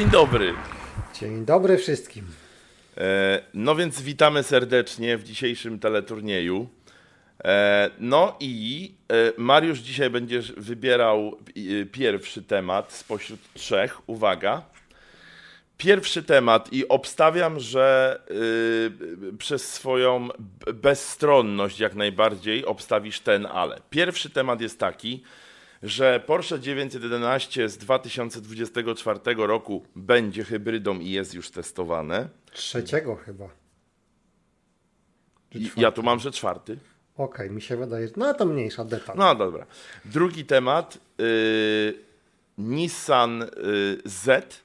Dzień dobry. Dzień dobry wszystkim. E, no więc witamy serdecznie w dzisiejszym teleturnieju. E, no i e, Mariusz dzisiaj będziesz wybierał pierwszy temat spośród trzech. Uwaga. Pierwszy temat i obstawiam, że przez swoją bezstronność jak najbardziej obstawisz ten ale. Pierwszy temat jest taki, że Porsche 911 z 2024 roku będzie hybrydą i jest już testowane. Trzeciego chyba. Ja tu mam, że czwarty. Okej, okay, mi się wydaje, no to mniejsza detal. No dobra. Drugi temat. Yy, Nissan yy, Z.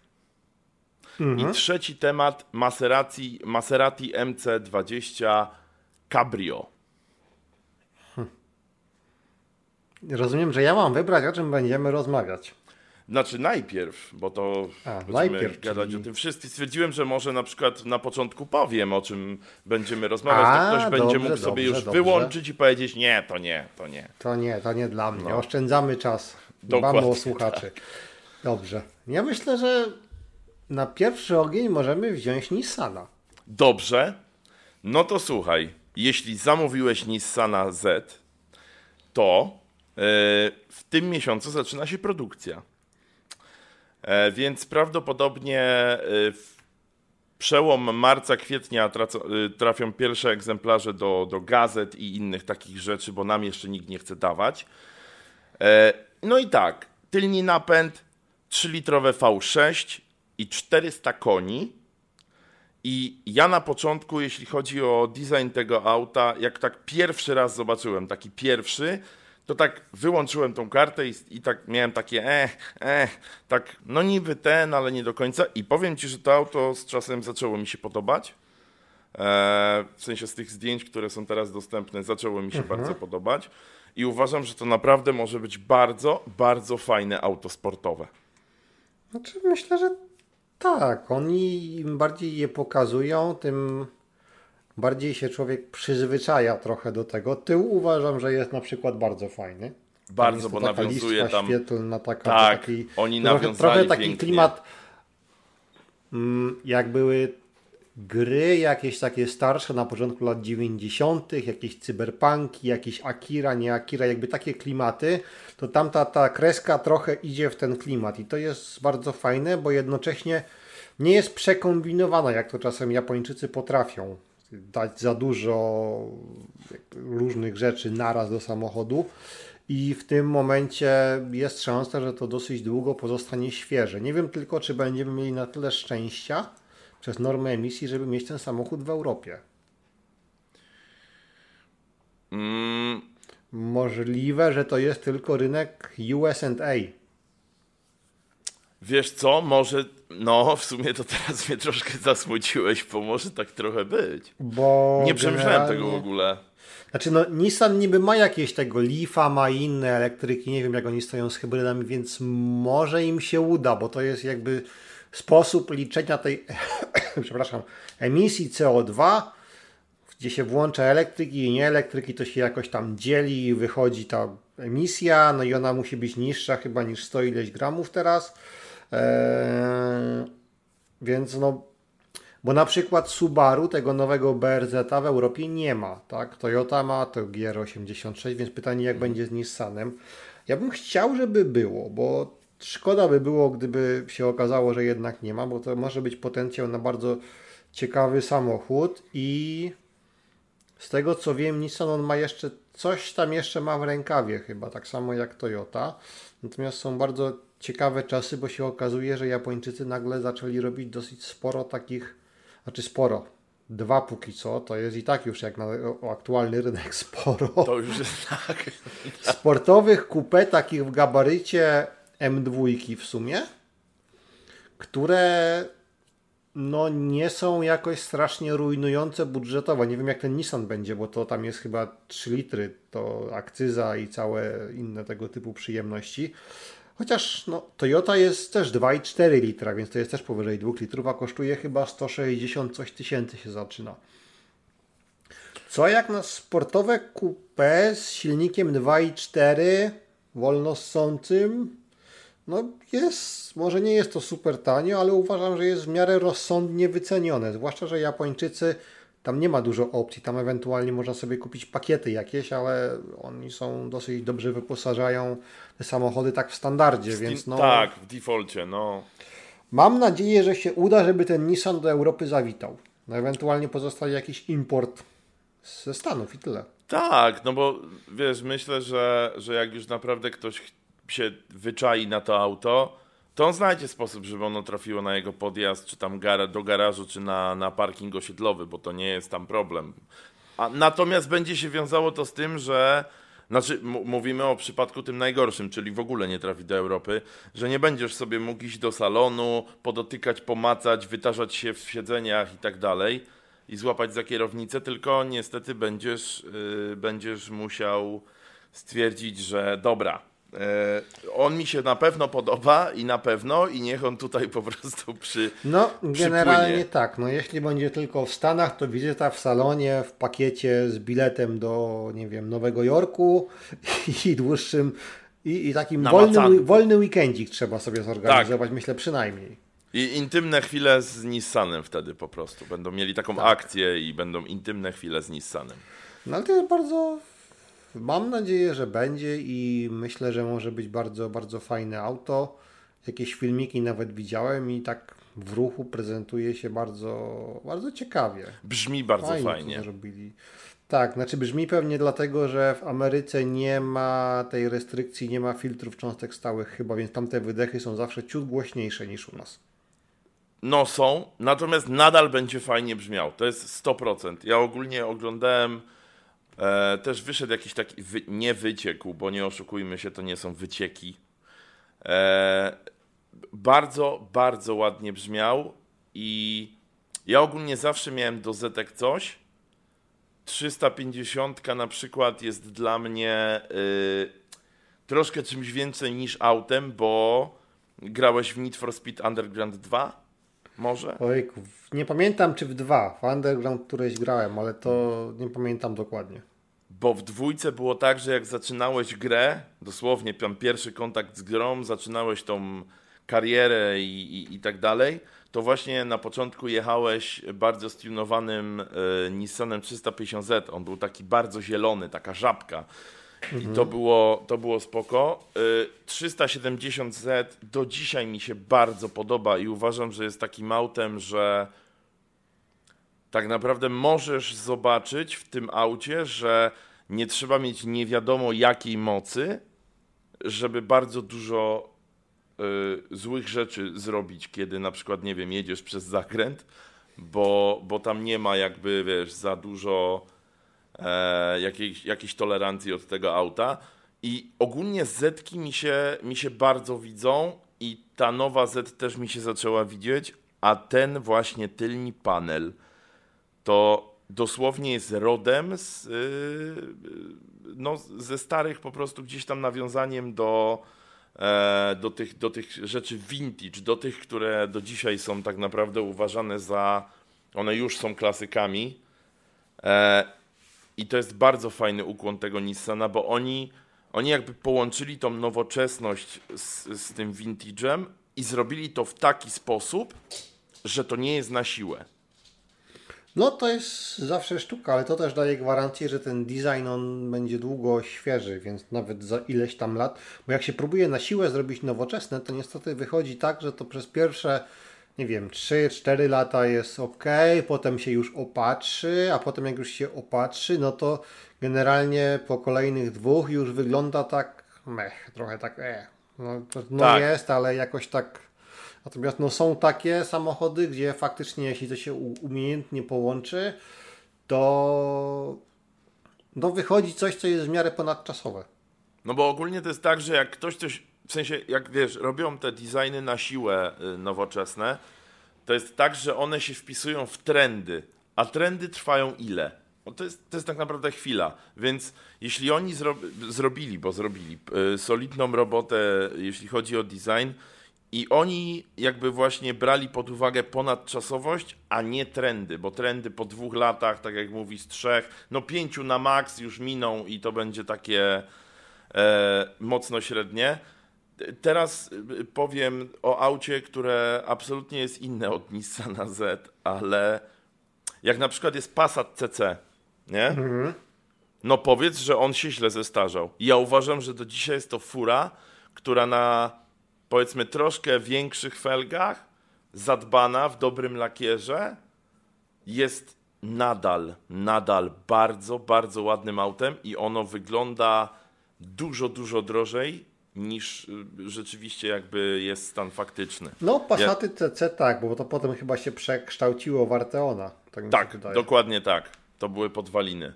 Mhm. I trzeci temat Maserati, Maserati MC20 Cabrio. Rozumiem, że ja mam wybrać, o czym będziemy rozmawiać. Znaczy najpierw, bo to A, najpierw, gadać czyli... o tym wszyscy. Stwierdziłem, że może na przykład na początku powiem, o czym będziemy rozmawiać, A, to ktoś dobrze, będzie mógł sobie już dobrze. wyłączyć i powiedzieć nie, to nie, to nie. To nie, to nie dla mnie. No. Oszczędzamy czas. Dbamy o słuchaczy. Tak. Dobrze. Ja myślę, że na pierwszy ogień możemy wziąć Nissana. Dobrze. No to słuchaj, jeśli zamówiłeś Nissana Z, to w tym miesiącu zaczyna się produkcja. E, więc prawdopodobnie e, w przełom marca, kwietnia trafią pierwsze egzemplarze do, do gazet i innych takich rzeczy, bo nam jeszcze nikt nie chce dawać. No i tak, tylni napęd, 3-litrowe V6 i 400 koni. I ja na początku, jeśli chodzi o design tego auta, jak tak pierwszy raz zobaczyłem, taki pierwszy, to tak wyłączyłem tą kartę i, i tak miałem takie eh, eh, tak no niby ten, ale nie do końca i powiem Ci, że to auto z czasem zaczęło mi się podobać. E, w sensie z tych zdjęć, które są teraz dostępne, zaczęło mi się mhm. bardzo podobać i uważam, że to naprawdę może być bardzo, bardzo fajne auto sportowe. Znaczy myślę, że tak. Oni im bardziej je pokazują, tym bardziej się człowiek przyzwyczaja trochę do tego. Tył uważam, że jest na przykład bardzo fajny. Bardzo, bo nawiązuje tam. świetlna, taka, tak, taki, oni trochę, trochę taki pięknie. klimat, mm, jak były gry jakieś takie starsze na początku lat 90., jakieś cyberpunki, jakieś Akira, nie Akira, jakby takie klimaty, to tamta ta kreska trochę idzie w ten klimat i to jest bardzo fajne, bo jednocześnie nie jest przekombinowana, jak to czasem Japończycy potrafią dać za dużo różnych rzeczy naraz do samochodu i w tym momencie jest szansa, że to dosyć długo pozostanie świeże. Nie wiem tylko, czy będziemy mieli na tyle szczęścia przez normę emisji, żeby mieć ten samochód w Europie. Mm. Możliwe, że to jest tylko rynek USA. Wiesz co, może, no w sumie to teraz mnie troszkę zasmuciłeś, bo może tak trochę być. Bo nie przemyślałem tego w ogóle. Znaczy no Nissan niby ma jakieś tego Leafa, ma inne elektryki, nie wiem jak oni stoją z hybrydami, więc może im się uda, bo to jest jakby sposób liczenia tej, przepraszam, emisji CO2, gdzie się włącza elektryki i nie elektryki, to się jakoś tam dzieli i wychodzi ta emisja, no i ona musi być niższa chyba niż 100 ileś gramów teraz. Eee, więc no, bo na przykład Subaru, tego nowego BRZ w Europie nie ma, tak? Toyota ma to GR86, więc pytanie jak będzie z Nissanem. Ja bym chciał, żeby było, bo szkoda by było, gdyby się okazało, że jednak nie ma, bo to może być potencjał na bardzo ciekawy samochód i z tego co wiem, Nissan on ma jeszcze coś tam jeszcze ma w rękawie chyba, tak samo jak Toyota. Natomiast są bardzo ciekawe czasy, bo się okazuje, że Japończycy nagle zaczęli robić dosyć sporo takich, znaczy sporo, dwa póki co, to jest i tak już jak na aktualny rynek sporo. To już jest tak. Sportowych kupę takich w gabarycie M2 w sumie, które no nie są jakoś strasznie rujnujące budżetowo. Nie wiem jak ten Nissan będzie, bo to tam jest chyba 3 litry, to akcyza i całe inne tego typu przyjemności. Chociaż no, Toyota jest też 2,4 litra, więc to jest też powyżej 2 litrów, a kosztuje chyba 160 coś tysięcy się zaczyna. Co jak na sportowe coupé z silnikiem 2,4 wolno ssącym No jest, może nie jest to super tanio, ale uważam, że jest w miarę rozsądnie wycenione. Zwłaszcza, że Japończycy tam nie ma dużo opcji. Tam ewentualnie można sobie kupić pakiety jakieś, ale oni są dosyć dobrze wyposażają te samochody tak w standardzie, W więc no. Tak, w defaulcie, no. Mam nadzieję, że się uda, żeby ten Nissan do Europy zawitał. No, ewentualnie pozostaje jakiś import ze Stanów i tyle. Tak, no bo wiesz, myślę, że, że jak już naprawdę ktoś się wyczai na to auto, to on znajdzie sposób, żeby ono trafiło na jego podjazd, czy tam do garażu, czy na, na parking osiedlowy, bo to nie jest tam problem. A natomiast będzie się wiązało to z tym, że znaczy mówimy o przypadku tym najgorszym, czyli w ogóle nie trafi do Europy, że nie będziesz sobie mógł iść do salonu, podotykać, pomacać, wytarzać się w siedzeniach i tak dalej i złapać za kierownicę, tylko niestety będziesz, yy, będziesz musiał stwierdzić, że dobra, on mi się na pewno podoba i na pewno i niech on tutaj po prostu przy... No, generalnie Przypłynie. tak. No, jeśli będzie tylko w Stanach, to wizyta w salonie w pakiecie z biletem do, nie wiem, Nowego Jorku i dłuższym i, i takim Namacalnym. wolny, wolny weekendzik trzeba sobie zorganizować, Tak. myślę przynajmniej. I intymne chwile z Nissanem wtedy po prostu. Będą mieli taką akcję i będą intymne chwile z Nissanem. No ale to jest bardzo. Mam nadzieję, że będzie i myślę, że może być bardzo, bardzo fajne auto. Jakieś filmiki nawet widziałem i tak w ruchu prezentuje się bardzo, bardzo ciekawie. Brzmi bardzo Fajnie, fajnie. zrobili. Tak, znaczy brzmi pewnie dlatego, że w Ameryce nie ma tej restrykcji, nie ma filtrów cząstek stałych chyba, więc tamte wydechy są zawsze ciut głośniejsze niż u nas. No są, natomiast nadal będzie fajnie brzmiał. To jest 100%. Ja ogólnie oglądałem, e, też wyszedł jakiś taki, wy, nie wyciekł, bo nie oszukujmy się, to nie są wycieki. E, bardzo, bardzo ładnie brzmiał i ja ogólnie zawsze miałem do Zetek coś. 350 na przykład jest dla mnie y, troszkę czymś więcej niż autem, bo grałeś w Need for Speed Underground 2? Może? Ojku, nie pamiętam czy w dwa, w Underground któreś grałem, ale to nie pamiętam dokładnie. Bo w dwójce było tak, że jak zaczynałeś grę, dosłownie tam pierwszy kontakt z grą, zaczynałeś tą karierę i, i, i tak dalej, to właśnie na początku jechałeś bardzo stunowanym e, Nissanem 350Z. On był taki bardzo zielony, taka żabka. I to było, to było spoko. E, 370Z do dzisiaj mi się bardzo podoba i uważam, że jest takim autem, że tak naprawdę możesz zobaczyć w tym aucie, że nie trzeba mieć nie wiadomo jakiej mocy, żeby bardzo dużo y, złych rzeczy zrobić, kiedy na przykład, nie wiem, jedziesz przez zakręt, bo, bo tam nie ma jakby, wiesz, za dużo e, jakiejś, jakiejś tolerancji od tego auta. I ogólnie Zetki mi się, mi się bardzo widzą i ta nowa Z też mi się zaczęła widzieć, a ten właśnie tylni panel to dosłownie jest rodem z, yy, no, ze starych po prostu gdzieś tam nawiązaniem do, e, do, tych, do tych rzeczy vintage, do tych, które do dzisiaj są tak naprawdę uważane za, one już są klasykami. E, I to jest bardzo fajny ukłon tego Nissana, bo oni, oni jakby połączyli tą nowoczesność z, z tym vintage'em i zrobili to w taki sposób, że to nie jest na siłę. No to jest zawsze sztuka, ale to też daje gwarancję, że ten design on będzie długo świeży, więc nawet za ileś tam lat, bo jak się próbuje na siłę zrobić nowoczesne, to niestety wychodzi tak, że to przez pierwsze, nie wiem, 3-4 lata jest ok, potem się już opatrzy, a potem jak już się opatrzy, no to generalnie po kolejnych dwóch już wygląda tak mech, trochę tak e. No, to, no Tak. jest, ale jakoś tak Natomiast no, są takie samochody, gdzie faktycznie jeśli to się umiejętnie połączy, to no, wychodzi coś, co jest w miarę ponadczasowe. No bo ogólnie to jest tak, że jak ktoś coś, w sensie jak wiesz, robią te designy na siłę y, nowoczesne, to jest tak, że one się wpisują w trendy, a trendy trwają ile? No to, jest, to jest tak naprawdę chwila, więc jeśli oni zro, zrobili, bo zrobili y, solidną robotę, jeśli chodzi o design, i oni jakby właśnie brali pod uwagę ponadczasowość, a nie trendy, bo trendy po dwóch latach, tak jak mówi, z trzech, no pięciu na maks już miną i to będzie takie e, mocno średnie. Teraz y, powiem o aucie, które absolutnie jest inne od Nissana Z, ale jak na przykład jest Passat CC, nie? Mhm. No powiedz, że on się źle zestarzał. Ja uważam, że do dzisiaj jest to fura, która na powiedzmy troszkę większych felgach, zadbana w dobrym lakierze, jest nadal, nadal bardzo, bardzo ładnym autem i ono wygląda dużo, dużo drożej niż y, rzeczywiście jakby jest stan faktyczny. No, Passaty ja... CC tak, bo to potem chyba się przekształciło w Arteona. Tak, tak dokładnie tak. To były podwaliny.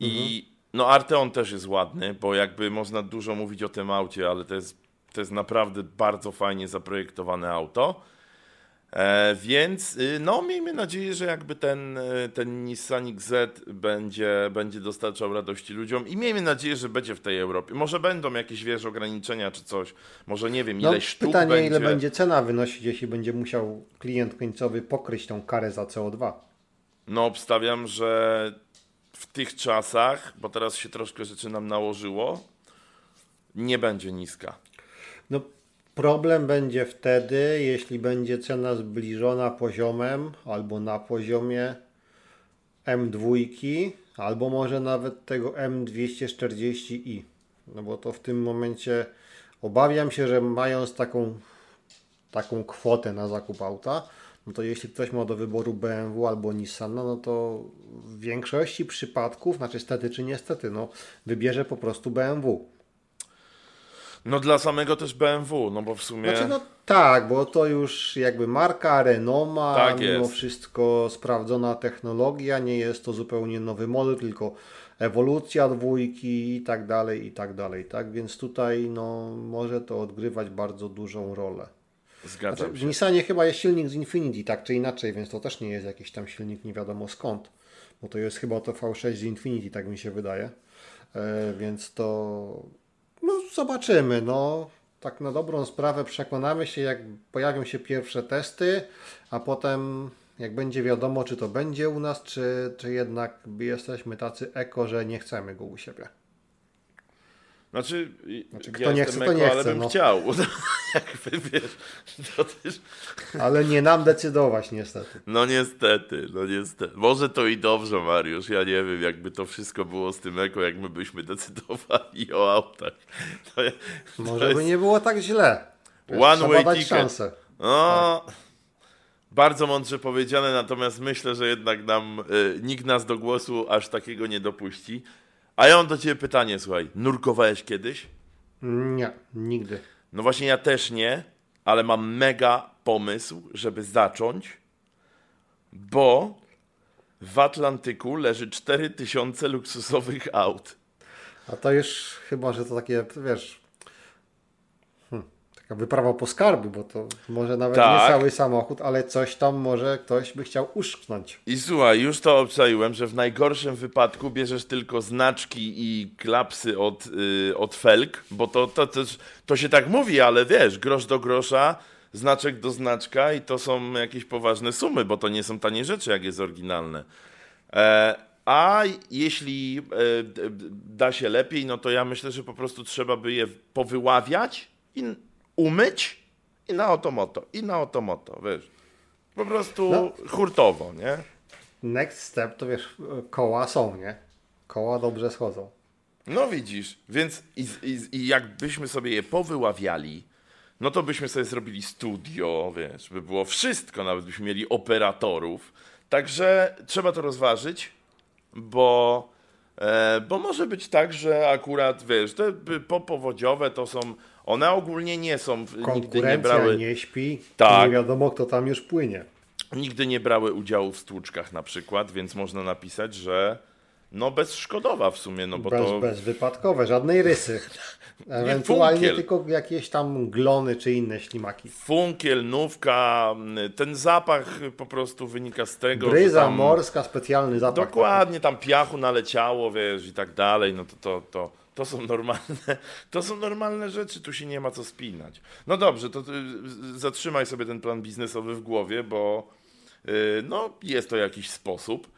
I mhm. no Arteon też jest ładny, bo jakby można dużo mówić o tym aucie, ale to jest, to jest naprawdę bardzo fajnie zaprojektowane auto. E, więc y, no, miejmy nadzieję, że jakby ten, y, ten Nissanik Z będzie, będzie dostarczał radości ludziom i miejmy nadzieję, że będzie w tej Europie. Może będą jakieś, wiesz, ograniczenia czy coś. Może nie wiem, ile no, sztuk pytanie, będzie. ile będzie cena wynosić, jeśli będzie musiał klient końcowy pokryć tą karę za CO2. No, obstawiam, że w tych czasach, bo teraz się troszkę rzeczy nam nałożyło, nie będzie niska. No Problem będzie wtedy, jeśli będzie cena zbliżona poziomem albo na poziomie M2, albo może nawet tego M240i. No bo to w tym momencie obawiam się, że mając taką, taką kwotę na zakup auta, no to jeśli ktoś ma do wyboru BMW albo Nissan, no, to w większości przypadków, znaczy stety czy niestety, no wybierze po prostu BMW. No dla samego też BMW, no bo w sumie... Znaczy no tak, bo to już jakby marka, renoma, tak mimo jest. wszystko sprawdzona technologia, nie jest to zupełnie nowy model, tylko ewolucja dwójki i tak dalej, i tak dalej, tak? Więc tutaj no może to odgrywać bardzo dużą rolę. Zgadzam znaczy, się. W Nissanie chyba jest silnik z Infinity, tak czy inaczej, więc to też nie jest jakiś tam silnik nie wiadomo skąd, bo to jest chyba to V6 z Infinity, tak mi się wydaje. E, więc to no zobaczymy, no. Tak na dobrą sprawę przekonamy się, jak pojawią się pierwsze testy, a potem jak będzie wiadomo, czy to będzie u nas, czy, czy jednak jesteśmy tacy eko, że nie chcemy go u siebie. Znaczy, znaczy kto ja nie chce, to nie ale chce, bym no. chciał. Jakby wiesz, to też... Ale nie nam decydować niestety. No niestety, no niestety. Może to i dobrze, Mariusz. Ja nie wiem, jakby to wszystko było z tym eko, jak my byśmy decydowali o autach. To, to Może jest... by nie było tak źle. One way ticket. Szansę. No, tak. Bardzo mądrze powiedziane, natomiast myślę, że jednak nam y, nikt nas do głosu aż takiego nie dopuści. A ja mam do ciebie pytanie, słuchaj. Nurkowałeś kiedyś? Nie, nigdy. No właśnie ja też nie, ale mam mega pomysł, żeby zacząć, bo w Atlantyku leży 4000 luksusowych aut. A to już chyba, że to takie, wiesz, taka wyprawa po skarby, bo to może nawet tak. nie cały samochód, ale coś tam może ktoś by chciał uszknąć. I słuchaj, już to obczaiłem, że w najgorszym wypadku bierzesz tylko znaczki i klapsy od, yy, od felg, bo to, to, to, to się tak mówi, ale wiesz, grosz do grosza, znaczek do znaczka i to są jakieś poważne sumy, bo to nie są tanie rzeczy, jak jest oryginalne. E, a jeśli e, da się lepiej, no to ja myślę, że po prostu trzeba by je powyławiać i umyć i na otomoto, i na otomoto, wiesz. Po prostu no. hurtowo, nie? Next step to wiesz, koła są, nie? Koła dobrze schodzą. No widzisz, więc i, i, i jakbyśmy sobie je powyławiali, no to byśmy sobie zrobili studio, wiesz, by było wszystko, nawet byśmy mieli operatorów. Także trzeba to rozważyć, bo, e, bo może być tak, że akurat, wiesz, te popowodziowe to są one ogólnie nie są, nigdy nie brały... nie śpi, tak. nie wiadomo kto tam już płynie. Nigdy nie brały udziału w stłuczkach na przykład, więc można napisać, że no bezszkodowa w sumie, no bo Bez, to... Bezwypadkowe, żadnej rysy. Ewentualnie tylko jakieś tam glony czy inne ślimaki. Funkiel, nówka, ten zapach po prostu wynika z tego, Bryza tam... morska, specjalny zapach. Dokładnie, tam piachu naleciało, wiesz, i tak dalej, no to, to, to, to są normalne, to są normalne rzeczy, tu się nie ma co spinać. No dobrze, to zatrzymaj sobie ten plan biznesowy w głowie, bo y, no, jest to jakiś sposób.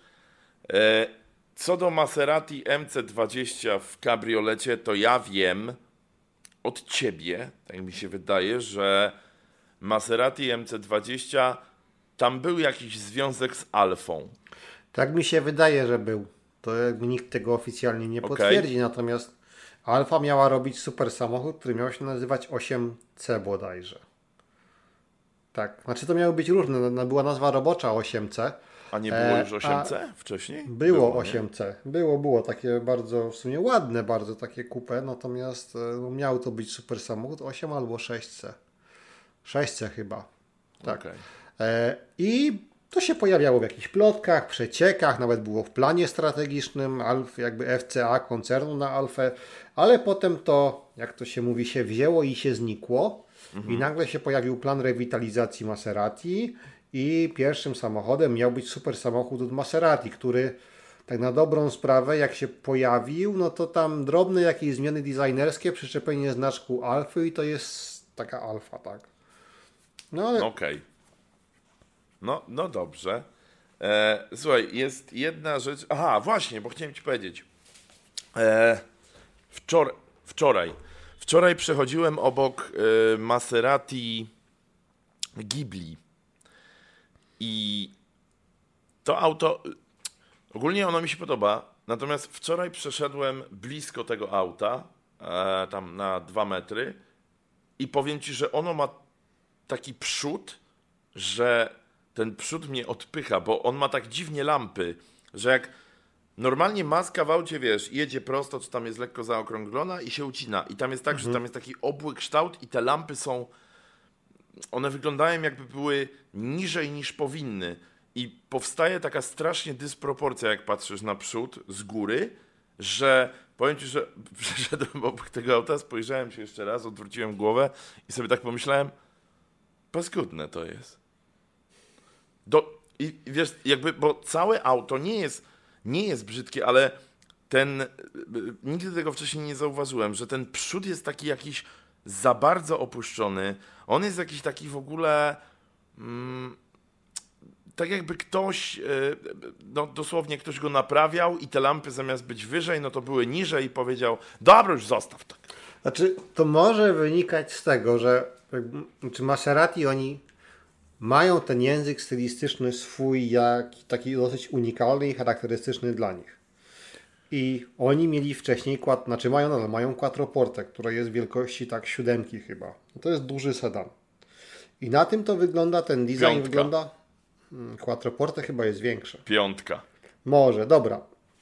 E, co do Maserati MC20 w kabriolecie, to ja wiem, od ciebie, tak mi się wydaje, że Maserati MC20 tam był jakiś związek z Alfą. Tak mi się wydaje, że był. To nikt tego oficjalnie nie Okej. potwierdzi, natomiast Alfa miała robić super samochód, który miał się nazywać 8C bodajże. Tak, znaczy to miały być różne, no, była nazwa robocza 8C. A nie było E, już 8C wcześniej? Było, nie? 8C, było, było takie bardzo w sumie ładne, bardzo takie kupę, natomiast e, no, miał to być super samochód 8 albo 6C. 6C chyba. Tak. Okej. E, I to się pojawiało w jakichś plotkach, przeciekach, nawet było w planie strategicznym Alf, jakby FCA koncernu na Alfę, ale potem to, jak to się mówi, się wzięło i się znikło. I nagle się pojawił plan rewitalizacji Maserati i pierwszym samochodem miał być super samochód od Maserati, który tak na dobrą sprawę, jak się pojawił, no to tam drobne jakieś zmiany designerskie, przyczepienie znaczku Alfy i to jest taka Alfa, tak. No ale Okej. No, no dobrze. E, słuchaj, jest jedna rzecz. Aha, właśnie, bo chciałem ci powiedzieć. E, wczor wczoraj. Wczoraj przechodziłem obok e, Maserati Ghibli. I to auto. Ogólnie ono mi się podoba. Natomiast wczoraj przeszedłem blisko tego auta, e, tam na dwa metry. I powiem ci, że ono ma taki przód, że ten przód mnie odpycha, bo on ma tak dziwnie lampy, że jak normalnie maska w aucie, wiesz, jedzie prosto, czy tam jest lekko zaokrąglona i się ucina. I tam jest tak, że tam jest taki obły kształt i te lampy są, one wyglądają jakby były niżej niż powinny. I powstaje taka strasznie dysproporcja, jak patrzysz na przód z góry, że powiem ci, że przeszedłem obok tego auta, spojrzałem się jeszcze raz, odwróciłem głowę i sobie tak pomyślałem, paskudne to jest. Do, i, wiesz, jakby, bo całe auto nie jest, nie jest brzydkie, ale ten, y, nigdy tego wcześniej nie zauważyłem, że ten przód jest taki jakiś za bardzo opuszczony. On jest jakiś taki w ogóle, mm, tak jakby ktoś, y, no dosłownie ktoś go naprawiał i te lampy zamiast być wyżej, no to były niżej i powiedział, dobra, już zostaw tak. Znaczy, to może wynikać z tego, że znaczy Maserati oni mają ten język stylistyczny swój, jak, taki dosyć unikalny i charakterystyczny dla nich. I oni mieli wcześniej, quad, znaczy mają nadal, mają quattroportę, która jest wielkości tak siódemki chyba. To jest duży sedan. I na tym to wygląda, ten design Piątka. wygląda, hmm, quattroporte chyba jest większe. Piątka. Może, dobra.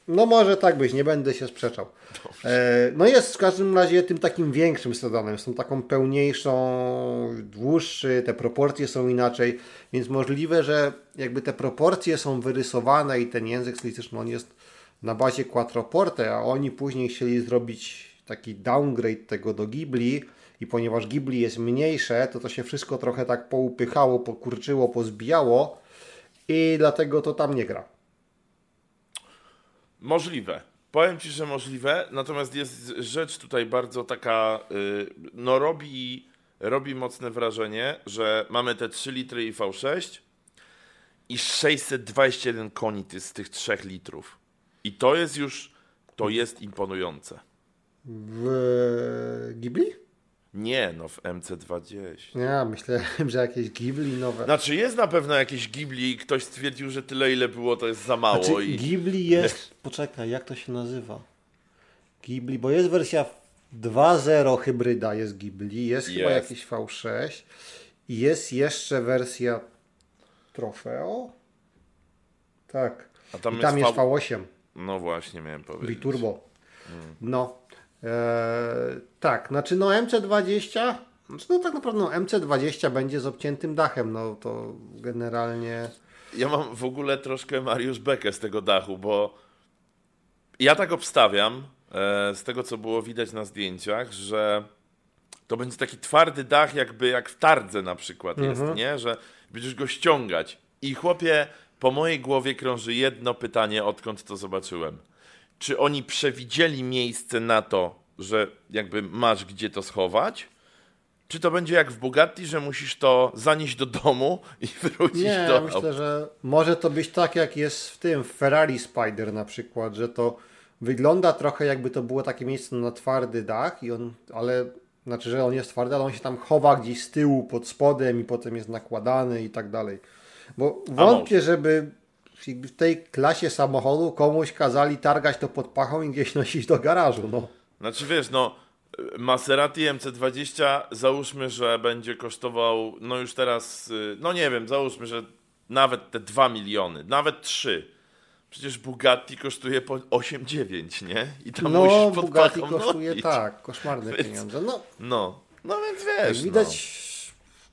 No może tak być, nie będę się sprzeczał. E, no jest w każdym razie tym takim większym sedanem, z tą taką pełniejszą, dłuższy, te proporcje są inaczej, więc możliwe, że jakby te proporcje są wyrysowane i ten język stylistyczny on jest na bazie quattroporte, a oni później chcieli zrobić taki downgrade tego do Ghibli i ponieważ Ghibli jest mniejsze, to to się wszystko trochę tak poupychało, pokurczyło, pozbijało i dlatego to tam nie gra. Możliwe. Powiem ci, że możliwe, natomiast jest rzecz tutaj bardzo taka, y, no robi, robi mocne wrażenie, że mamy te 3 litry i V6 i 621 koni z tych 3 litrów. I to jest już, to jest imponujące. W Ghibli? Nie, no w MC20. Ja myślałem, że jakieś Ghibli nowe. Znaczy jest na pewno jakieś Ghibli i ktoś stwierdził, że tyle ile było to jest za mało Znaczy, i... Ghibli jest. Poczekaj, jak to się nazywa? Ghibli, bo jest wersja 2.0 hybryda, jest Ghibli, jest, chyba Jest. jakiś V6 i jest jeszcze wersja Trofeo. Tak. A tam I tam jest jest V- V8 No właśnie miałem powiedzieć. Biturbo. No. E, tak, znaczy no MC20, znaczy no tak naprawdę no, MC20 będzie z obciętym dachem, no to generalnie. Ja mam w ogóle troszkę Mariusz Bekę z tego dachu, bo ja tak obstawiam, e, z tego co było widać na zdjęciach, że to będzie taki twardy dach, jakby jak w tardze na przykład jest, nie? Że będziesz go ściągać. I chłopie, po mojej głowie krąży jedno pytanie, odkąd to zobaczyłem. Czy oni przewidzieli miejsce na to, że jakby masz gdzie to schować? Czy to będzie jak w Bugatti, że musisz to zanieść do domu i wrócić Nie, do ja myślę, że może to być tak jak jest w tym w Ferrari Spider na przykład, że to wygląda trochę jakby to było takie miejsce na twardy dach, i on, ale Znaczy, że on jest twardy, ale on się tam chowa gdzieś z tyłu, pod spodem i potem jest nakładany i tak dalej. Bo wątpię, żeby w tej klasie samochodu komuś kazali targać to pod pachą i gdzieś nosić do garażu, no. Znaczy wiesz, no Maserati MC20 załóżmy, że będzie kosztował, no już teraz, y, no nie wiem, załóżmy, że nawet te 2 miliony, nawet 3. Przecież Bugatti kosztuje po 8-9, nie? I tam no, Bugatti kosztuje nosić. tak, koszmarne więc, pieniądze. No, no, no więc wiesz. widać, no.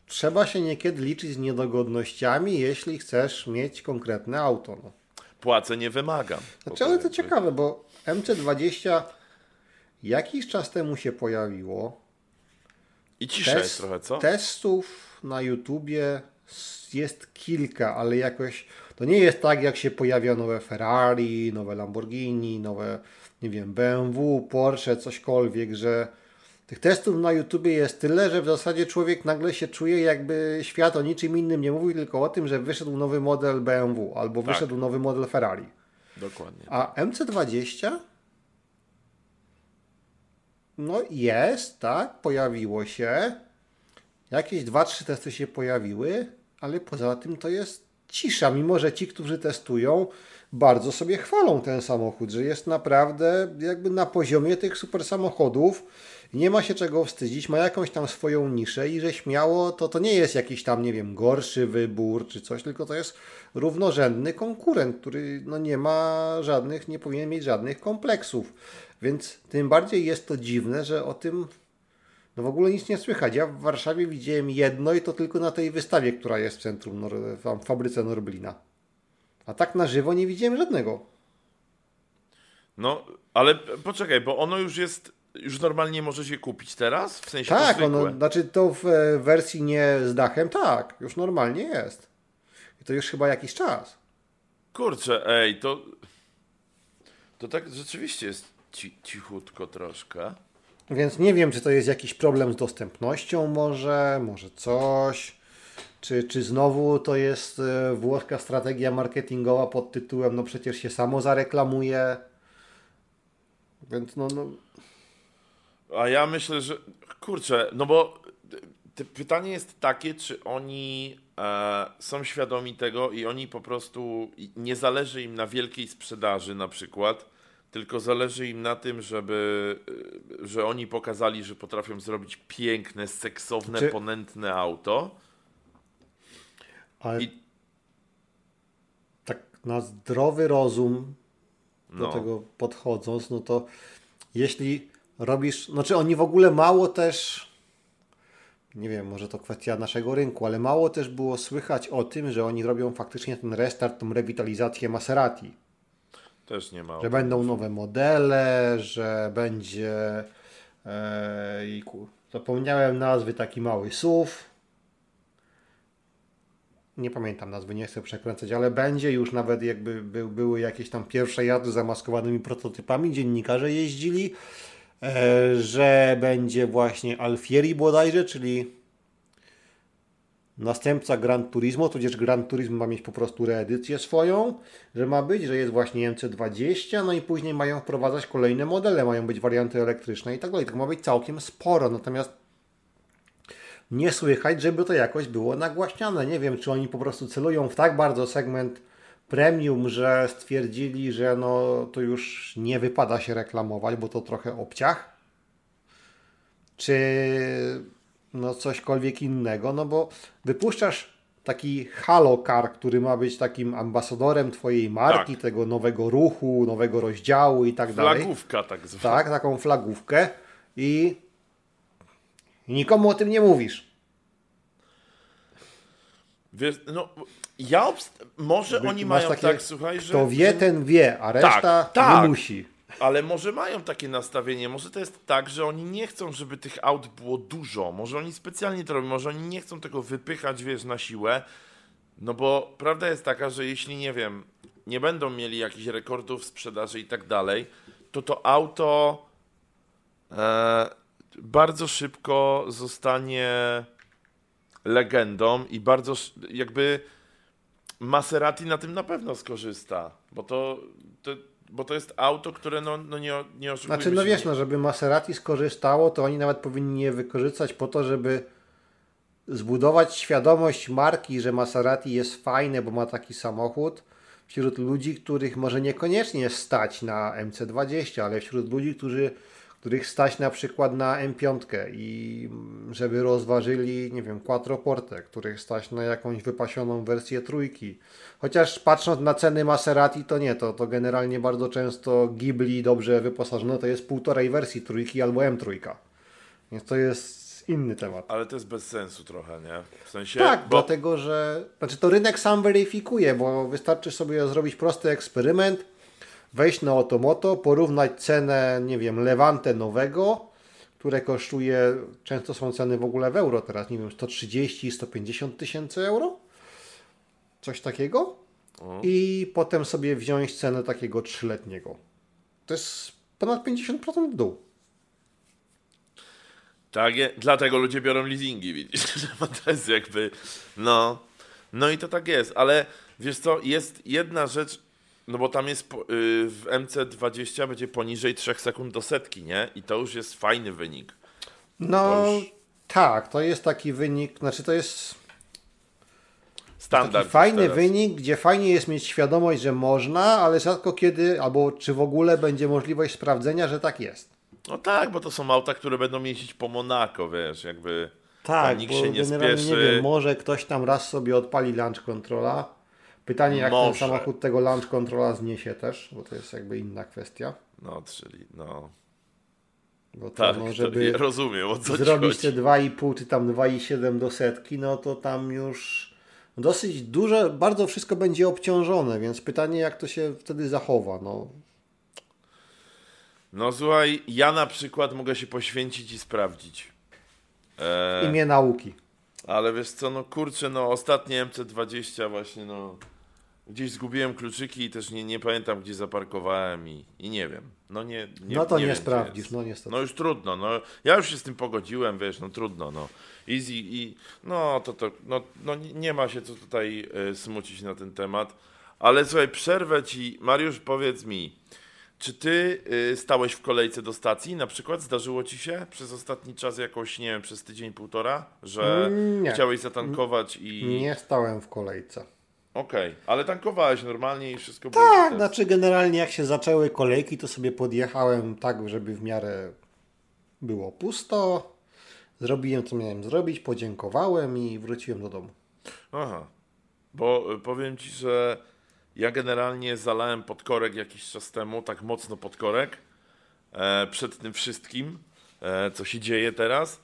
Trzeba się niekiedy liczyć z niedogodnościami, jeśli chcesz mieć konkretne auto. No. Płacę nie wymagam. Znaczy, ale to ciekawe, bo MC20 jakiś czas temu się pojawiło. I cisza Test, trochę, co? Testów na YouTubie jest kilka, ale jakoś to nie jest tak, jak się pojawia nowe Ferrari, nowe Lamborghini, nowe, nie wiem, BMW, Porsche, cośkolwiek, że tych testów na YouTubie jest tyle, że w zasadzie człowiek nagle się czuje, jakby świat o niczym innym nie mówił, tylko o tym, że wyszedł nowy model BMW albo tak. wyszedł nowy model Ferrari. Dokładnie. A MC20 no jest, tak, pojawiło się. Jakieś dwa, trzy testy się pojawiły, ale poza tym to jest cisza, mimo że ci, którzy testują, bardzo sobie chwalą ten samochód, że jest naprawdę jakby na poziomie tych super samochodów. Nie ma się czego wstydzić, ma jakąś tam swoją niszę i że śmiało to, to nie jest jakiś tam, nie wiem, gorszy wybór czy coś, tylko to jest równorzędny konkurent, który no nie ma żadnych, nie powinien mieć żadnych kompleksów. Więc tym bardziej jest to dziwne, że o tym no w ogóle nic nie słychać. Ja w Warszawie widziałem jedno i to tylko na tej wystawie, która jest w centrum, w fabryce Norblina. A tak na żywo nie widziałem żadnego. No, ale poczekaj, bo ono już jest, już normalnie może się kupić teraz? W sensie Tak, to ono, znaczy to w e, wersji nie z dachem, tak, już normalnie jest. I to już chyba jakiś czas. Kurczę, ej, to to tak rzeczywiście jest ci, cichutko troszkę. Więc nie wiem, czy to jest jakiś problem z dostępnością może, może coś. Czy, czy znowu to jest e, włoska strategia marketingowa pod tytułem no przecież się samo zareklamuje. Więc no, no. A ja myślę, że kurczę, no bo pytanie jest takie, czy oni e, są świadomi tego i oni po prostu nie zależy im na wielkiej sprzedaży na przykład tylko zależy im na tym, żeby, y, że oni pokazali, że potrafią zrobić piękne, seksowne, Czy... ponętne auto. Ale I... tak na zdrowy rozum do no. tego podchodząc, no to jeśli robisz, znaczy oni w ogóle mało też nie wiem, może to kwestia naszego rynku, ale mało też było słychać o tym, że oni robią faktycznie ten restart, tą rewitalizację Maserati. Też nie ma. Że będą nowe modele, że będzie. E, zapomniałem nazwy taki mały SUV. Nie pamiętam nazwy, nie chcę przekręcać, ale będzie już nawet jakby by, były jakieś tam pierwsze jazdy zamaskowanymi prototypami, dziennikarze jeździli, że będzie właśnie Alfieri bodajże, czyli następca Gran Turismo, tudzież Gran Turismo ma mieć po prostu reedycję swoją, że ma być, że jest właśnie MC20, no i później mają wprowadzać kolejne modele, mają być warianty elektryczne i tak dalej. To ma być całkiem sporo, natomiast nie słychać, żeby to jakoś było nagłaśniane. Nie wiem, czy oni po prostu celują w tak bardzo segment premium, że stwierdzili, że no to już nie wypada się reklamować, bo to trochę obciach. Czy no cośkolwiek innego, no bo wypuszczasz taki Halo Car, który ma być takim ambasadorem Twojej marki, tak. tego nowego ruchu, nowego rozdziału i tak dalej. Flagówka tak zwana. Tak, taką flagówkę i nikomu o tym nie mówisz. Wiesz, no ja może oni mają takie, tak, słuchaj, że... Kto wie, ten wie, a reszta tak, tak. nie musi. Ale może mają takie nastawienie, może to jest tak, że oni nie chcą, żeby tych aut było dużo, może oni specjalnie to robią, może oni nie chcą tego wypychać, wiesz, na siłę, no bo prawda jest taka, że jeśli, nie wiem, nie będą mieli jakichś rekordów sprzedaży i tak dalej, to to auto e, bardzo szybko zostanie legendą i bardzo jakby Maserati na tym na pewno skorzysta, bo to, to bo to jest auto, które no, no nie, nie oszukujmy Znaczy, no wiesz, nie- no, żeby Maserati skorzystało, to oni nawet powinni je wykorzystać po to, żeby zbudować świadomość marki, że Maserati jest fajne, bo ma taki samochód wśród ludzi, których może niekoniecznie stać na MC20, ale wśród ludzi, którzy, których stać na przykład na M5 i mm, żeby rozważyli, nie wiem, Quattroporte, których stać na jakąś wypasioną wersję trójki. Chociaż patrząc na ceny Maserati, to nie, to, to generalnie bardzo często Ghibli dobrze wyposażone to jest półtorej wersji trójki albo M3. Więc to jest inny temat. Ale to jest bez sensu trochę, nie? W sensie, Tak, bo dlatego że. Znaczy to rynek sam weryfikuje, bo wystarczy sobie zrobić prosty eksperyment, wejść na Otomoto, porównać cenę, nie wiem, Levante nowego, które kosztuje, często są ceny w ogóle w euro teraz, nie wiem, 130, 150 tysięcy euro? Coś takiego? I potem sobie wziąć cenę takiego trzyletniego. To jest ponad 50% w dół. tak, je, dlatego ludzie biorą leasingi, widzisz, to jest jakby, no, no i to tak jest, ale wiesz co, jest jedna rzecz, no bo tam jest, y, w MC20 będzie poniżej 3 sekund do setki, nie? I to już jest fajny wynik. No To już- tak, to jest taki wynik, znaczy to jest Standard. fajny teraz. wynik, gdzie fajnie jest mieć świadomość, że można, ale rzadko kiedy, albo czy w ogóle będzie możliwość sprawdzenia, że tak jest. No tak, bo to są auta, które będą jeździć po Monako, wiesz, jakby Tak, tam nikt bo się nie generalnie spieszy. nie wiem, może ktoś tam raz sobie odpali launch controla. Pytanie, jak ten Może. samochód tego launch controla zniesie też, bo to jest jakby inna kwestia. No, czyli, no, Bo to, tak, no, to, żeby ja rozumiem, o co zrobić te chodzi. 2,5 czy tam 2,7 do setki, no to tam już dosyć duże, bardzo wszystko będzie obciążone, więc pytanie, jak to się wtedy zachowa. No, No słuchaj, ja na przykład mogę się poświęcić i sprawdzić. E, imię nauki. ale wiesz co, no kurczę, no ostatnie MC20 właśnie, no gdzieś zgubiłem kluczyki i też nie, nie pamiętam, gdzie zaparkowałem i, i nie wiem. No nie, nie no to nie, wiem, gdzie sprawdzisz, no niestety. No już trudno, no ja już się z tym pogodziłem, wiesz, no trudno, no. Easy i no to to, no, no nie- nie ma się co tutaj y, smucić na ten temat. Ale słuchaj, przerwę ci, Mariusz, powiedz mi, czy ty y, stałeś w kolejce do stacji? Na przykład zdarzyło ci się przez ostatni czas jakoś, nie wiem, przez tydzień, półtora, że Mm, nie. chciałeś zatankować i... Nie stałem w kolejce. Okej, ale tankowałeś normalnie i wszystko było... Tak, znaczy generalnie jak się zaczęły kolejki, to sobie podjechałem tak, żeby w miarę było pusto. Zrobiłem co miałem zrobić, podziękowałem i wróciłem do domu. Aha, bo y, powiem ci, że ja generalnie zalałem podkorek jakiś czas temu, tak mocno podkorek, e, przed tym wszystkim, e, co się dzieje teraz.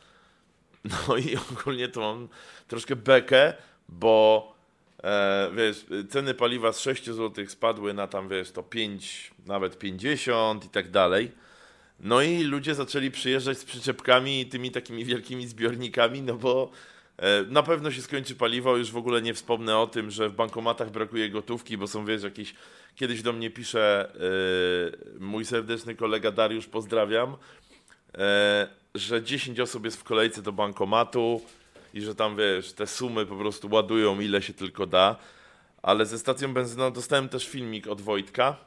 No i ogólnie to mam troszkę bekę, bo e, wiesz, ceny paliwa z 6 zł spadły na tam, wiesz, to 5, nawet 50 i tak dalej. No i ludzie zaczęli przyjeżdżać z przyczepkami i tymi takimi wielkimi zbiornikami, no bo e, na pewno się skończy paliwo. Już w ogóle nie wspomnę o tym, że w bankomatach brakuje gotówki, bo są, wiesz, jakieś... Kiedyś do mnie pisze e, mój serdeczny kolega Dariusz, pozdrawiam, e, że 10 osób jest w kolejce do bankomatu i że tam, wiesz, te sumy po prostu ładują ile się tylko da. Ale ze stacją benzynową dostałem też filmik od Wojtka,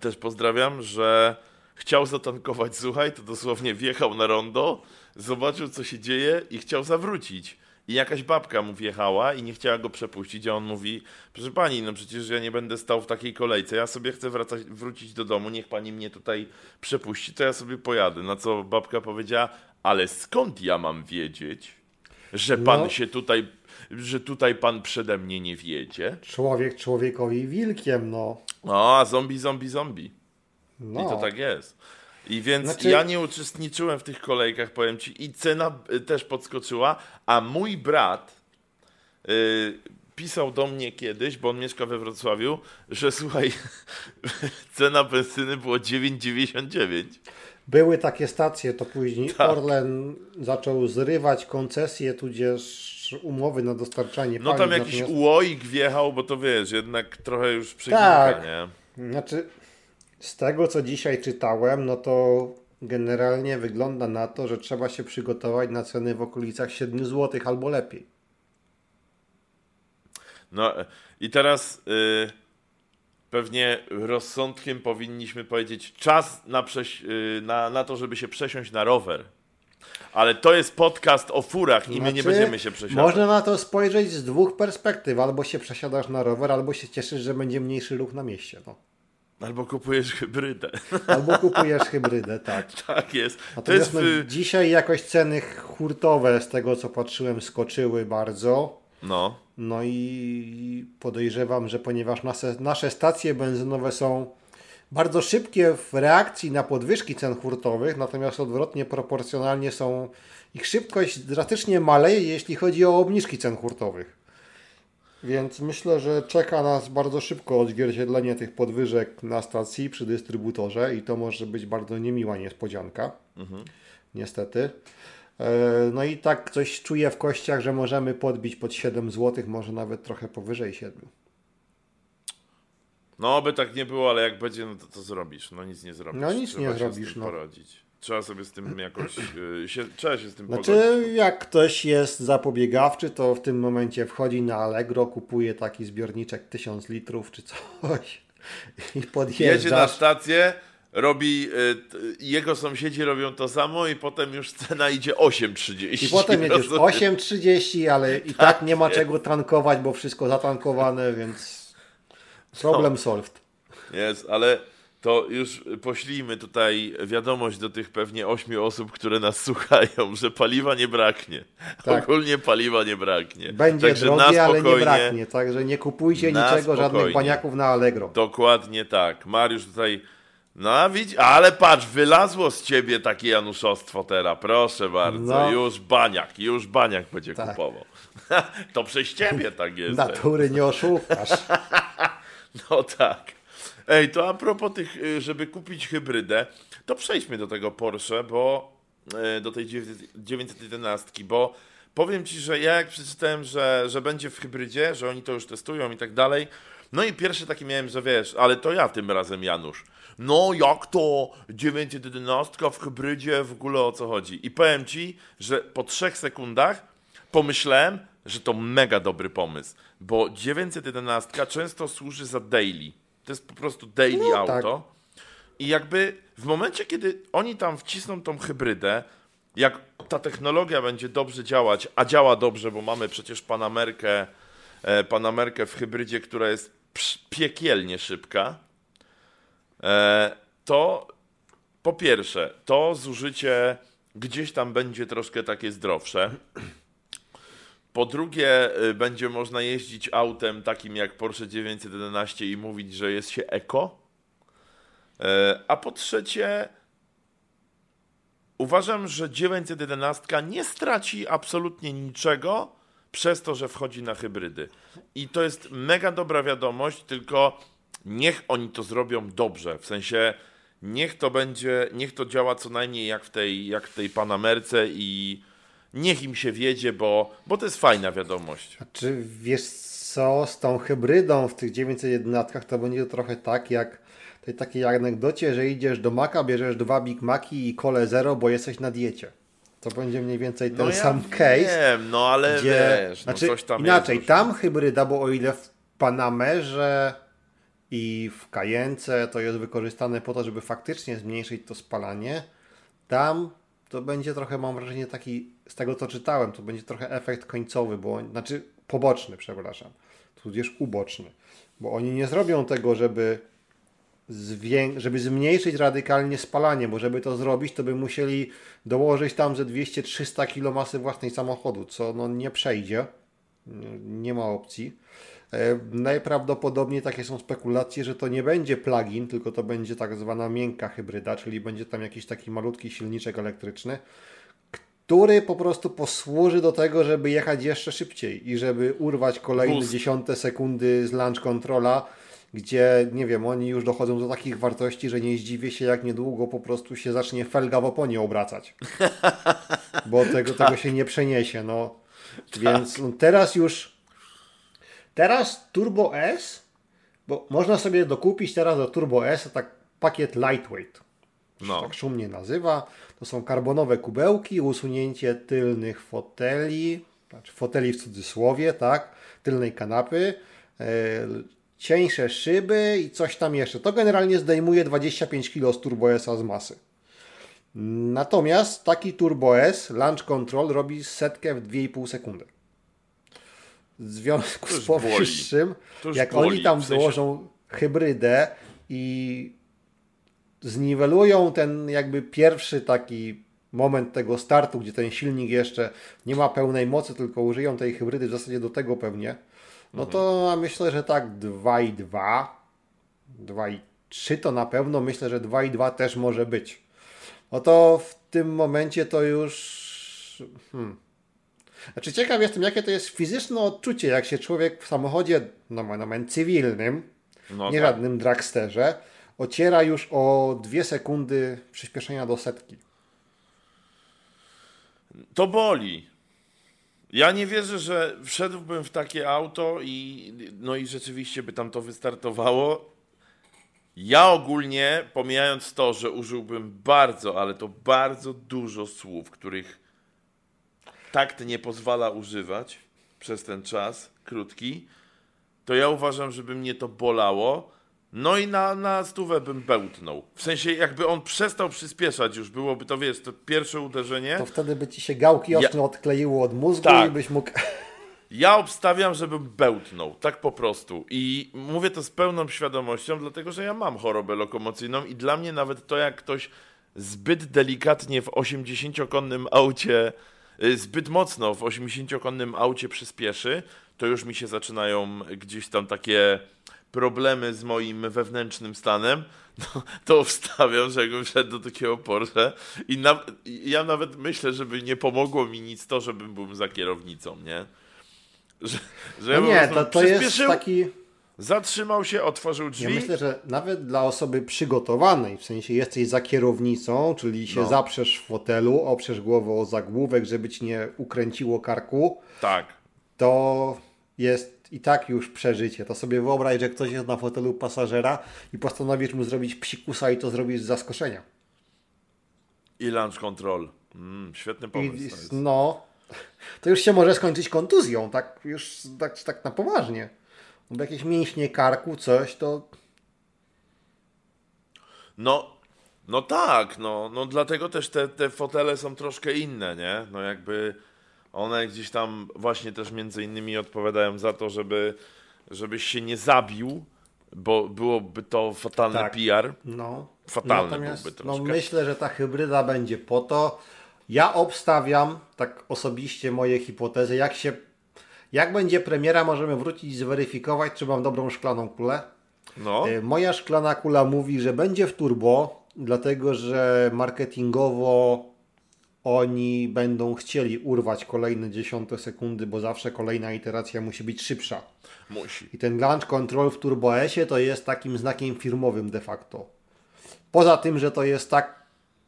też pozdrawiam, że chciał zatankować, słuchaj, to dosłownie wjechał na rondo, zobaczył co się dzieje i chciał zawrócić. I jakaś babka mu wjechała i nie chciała go przepuścić, a on mówi, proszę pani, no przecież ja nie będę stał w takiej kolejce, ja sobie chcę wracać, wrócić do domu, niech pani mnie tutaj przepuści, to ja sobie pojadę. Na co babka powiedziała, ale skąd ja mam wiedzieć, że pan No. się tutaj, że tutaj pan przede mnie nie wjedzie? Człowiek człowiekowi wilkiem, no. O, a zombie, zombie, zombie. no. I to tak jest. I więc Znaczy- ja nie uczestniczyłem w tych kolejkach, powiem ci, i cena y, też podskoczyła, a mój brat y, pisał do mnie kiedyś, bo on mieszka we Wrocławiu, że słuchaj, cena benzyny było 9,99. Były takie stacje, to później Tak. Orlen zaczął zrywać koncesje, tudzież umowy na dostarczanie No tam jakiś natomiast- ułoik wjechał, bo to wiesz, jednak trochę już przeginka, Tak. nie? Znaczy, z tego co dzisiaj czytałem, no to generalnie wygląda na to, że trzeba się przygotować na ceny w okolicach 7 zł albo lepiej. No i teraz y, pewnie rozsądkiem powinniśmy powiedzieć czas na, y, na, na to, żeby się przesiąść na rower. Ale to jest podcast o furach i my nie Znaczy, będziemy się przesiadać. Można na to spojrzeć z dwóch perspektyw. Albo się przesiadasz na rower, albo się cieszysz, że będzie mniejszy ruch na mieście. No. Albo kupujesz hybrydę. Albo kupujesz hybrydę, tak. tak jest. To jest... no, y, dzisiaj jakoś ceny hurtowe, z tego co patrzyłem, skoczyły bardzo. No. No i podejrzewam, że ponieważ nasze, nasze stacje benzynowe są bardzo szybkie w reakcji na podwyżki cen hurtowych, natomiast odwrotnie proporcjonalnie są ich szybkość drastycznie maleje, jeśli chodzi o obniżki cen hurtowych. Więc myślę, że czeka nas bardzo szybko odzwierciedlenie tych podwyżek na stacji przy dystrybutorze i to może być bardzo niemiła niespodzianka. Niestety. E, No i tak coś czuję w kościach, że możemy podbić pod 7 zł, może nawet trochę powyżej 7. No, by tak nie było, ale jak będzie, no to to zrobisz. No nic nie zrobisz. No, nic Trzeba nie zrobisz, no. poradzić. Trzeba sobie z tym jakoś, y, się, trzeba się z tym pogodzić. Znaczy, jak ktoś jest zapobiegawczy, to w tym momencie wchodzi na Allegro, kupuje taki zbiorniczek 1000 litrów czy coś i Jedzie na stację, robi, y, jego sąsiedzi robią to samo i potem już cena idzie 8,30. I potem jedziesz Rozumiem. 8,30, ale i tak nie ma czego tankować, bo wszystko zatankowane, więc problem solved. Jest, ale to już poślijmy tutaj wiadomość do tych pewnie ośmiu osób, które nas słuchają, że paliwa nie braknie. Tak. Ogólnie paliwa nie braknie. Będzie Także drogie, ale nie braknie, także nie kupujcie niczego, żadnych spokojnie. baniaków na Allegro. Dokładnie tak. Mariusz tutaj. No widz, ale patrz, wylazło z ciebie takie januszostwo teraz, proszę bardzo. No. Już baniak, już baniak będzie Tak. kupował. to przez ciebie tak jest. Natury nie oszukasz. No tak. Ej, to a propos tych, y, żeby kupić hybrydę, to przejdźmy do tego Porsche, bo y, do tej dziewię- 911, bo powiem Ci, że ja jak przeczytałem, że, że będzie w hybrydzie, że oni to już testują i tak dalej, no i pierwszy taki miałem, że wiesz, ale to ja tym razem, Janusz. No jak to 911 w hybrydzie, w ogóle o co chodzi? I powiem Ci, że po trzech sekundach pomyślałem, że to mega dobry pomysł, bo 911 często służy za daily. To jest po prostu daily No auto. tak. I jakby w momencie, kiedy oni tam wcisną tą hybrydę, jak ta technologia będzie dobrze działać, a działa dobrze, bo mamy przecież Panamerkę, e, Panamerkę w hybrydzie, która jest piekielnie szybka, to po pierwsze, to zużycie gdzieś tam będzie troszkę takie zdrowsze. Po drugie, y, będzie można jeździć autem takim jak Porsche 911 i mówić, że jest się eko. E, A po trzecie, uważam, że 911 nie straci absolutnie niczego przez to, że wchodzi na hybrydy. I to jest mega dobra wiadomość, tylko niech oni to zrobią dobrze. W sensie, niech to będzie, niech to działa co najmniej jak w tej, jak w tej Panamerce i niech im się wiedzie, bo, bo to jest fajna wiadomość. Czy wiesz co, z tą hybrydą w tych 911 to będzie trochę tak jak tej takiej anegdocie, że idziesz do Maka, bierzesz dwa Big Maci i kole zero, bo jesteś na diecie. To będzie mniej więcej ten No ja sam case. Wiem, no ale gdzie, wiesz, znaczy, no coś tam inaczej, jest. tam hybryda, bo o ile w Panamerze i w Kajence to jest wykorzystane po to, żeby faktycznie zmniejszyć to spalanie, tam to będzie trochę, mam wrażenie, taki, z tego co czytałem, to będzie trochę efekt końcowy, bo, znaczy poboczny, przepraszam, tudzież uboczny, bo oni nie zrobią tego, żeby żeby zmniejszyć radykalnie spalanie, bo żeby to zrobić, to by musieli dołożyć tam ze 200-300 kg masy własnej samochodu, co no nie przejdzie. Nie, ma opcji. E, najprawdopodobniej takie są spekulacje, że to nie będzie plug-in, tylko to będzie tak zwana miękka hybryda, czyli będzie tam jakiś taki malutki silniczek elektryczny, który po prostu posłuży do tego, żeby jechać jeszcze szybciej i żeby urwać kolejne Boost. dziesiąte sekundy z launch controla, gdzie, nie wiem, oni już dochodzą do takich wartości, że nie zdziwię się, jak niedługo po prostu się zacznie felga w oponie obracać. Bo tego, tego się nie przeniesie, no. Więc no, teraz już teraz Turbo S, bo można sobie dokupić teraz do Turbo S tak pakiet lightweight No. tak szumnie nazywa. To są karbonowe kubełki, usunięcie tylnych foteli, znaczy foteli w cudzysłowie, tak, tylnej kanapy, e, cieńsze szyby i coś tam jeszcze. To generalnie zdejmuje 25 kg z Turbo S z masy. Natomiast taki Turbo S Launch Control robi setkę w 2,5 sekundy. W związku z powyższym, jak boli, oni tam w sensie... dołożą hybrydę i zniwelują ten jakby pierwszy taki moment tego startu, gdzie ten silnik jeszcze nie ma pełnej mocy, tylko użyją tej hybrydy w zasadzie do tego pewnie, no to mhm. myślę, że tak 2,2, 2,3 to na pewno, myślę, że 2,2 też może być. No to w tym momencie to już... Hmm. Znaczy ciekaw jestem, jakie to jest fizyczne odczucie, jak się człowiek w samochodzie, no moment cywilnym, no nie tak. żadnym dragsterze, ociera już o dwie sekundy przyspieszenia do setki. To boli. Ja nie wierzę, że wszedłbym w takie auto i no i rzeczywiście by tam to wystartowało. Ja ogólnie, pomijając to, że użyłbym bardzo, ale to bardzo dużo słów, których takt nie pozwala używać przez ten czas krótki, to ja uważam, żeby mnie to bolało. No i na, na stówę bym bełtnął. W sensie jakby on przestał przyspieszać już, byłoby to, wiesz, to pierwsze uderzenie. To wtedy by ci się gałki ostre ja... odkleiło od mózgu tak. i byś mógł... Ja obstawiam, żebym bełtnął, tak po prostu. I mówię to z pełną świadomością, dlatego że ja mam chorobę lokomocyjną i dla mnie nawet to, jak ktoś zbyt delikatnie w 80-konnym aucie, y, zbyt mocno w 80-konnym aucie przyspieszy, to już mi się zaczynają gdzieś tam takie problemy z moim wewnętrznym stanem, no, to wstawiam, że jakbym szedł do takiego Porsche i na, ja nawet myślę, żeby nie pomogło mi nic to, żebym był za kierownicą, nie? Że, że no nie, to, to jest taki... Zatrzymał się, otworzył drzwi. Ja myślę, że nawet dla osoby przygotowanej, w sensie jesteś za kierownicą, czyli się no. zaprzesz w fotelu, oprzesz głowę o zagłówek, żeby ci nie ukręciło karku. Tak. To jest i tak już przeżycie. To sobie wyobraź, że ktoś jest na fotelu pasażera i postanowisz mu zrobić psikusa i to zrobisz z zaskoczenia. I launch control. Mm, świetny pomysł. I, no, to już się może skończyć kontuzją, tak już tak, tak na poważnie. Bo jakieś mięśnie karku, coś, to... No, no tak, no, no dlatego też te, te fotele są troszkę inne, nie? No jakby one gdzieś tam właśnie też między innymi odpowiadają za to, żeby żebyś się nie zabił, bo byłoby to fatalny tak. PR. No. Fatalny Natomiast, byłby troszkę. No myślę, że ta hybryda będzie po to. Ja obstawiam, tak osobiście moje hipotezy, jak się jak będzie premiera, możemy wrócić i zweryfikować, czy mam dobrą szklaną kulę. No. E, moja szklana kula mówi, że będzie w turbo, dlatego że marketingowo oni będą chcieli urwać kolejne dziesiąte sekundy, bo zawsze kolejna iteracja musi być szybsza. Musi. I ten launch control w Turbo S to jest takim znakiem firmowym de facto. Poza tym, że to jest tak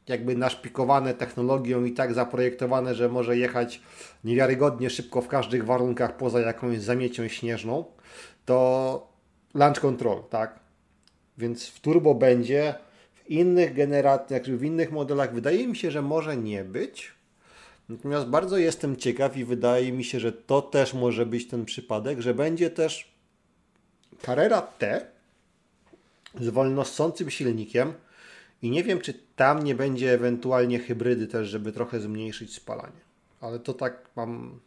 jakby naszpikowane technologią i tak zaprojektowane, że może jechać niewiarygodnie szybko w każdych warunkach poza jakąś zamiecią śnieżną, to launch control, tak? Więc w turbo będzie w innych generacjach, w innych modelach wydaje mi się, że może nie być. Natomiast bardzo jestem ciekaw i wydaje mi się, że to też może być ten przypadek, że będzie też Carrera T z wolnosącym silnikiem i nie wiem, czy tam nie będzie ewentualnie hybrydy też, żeby trochę zmniejszyć spalanie. Ale to tak mam...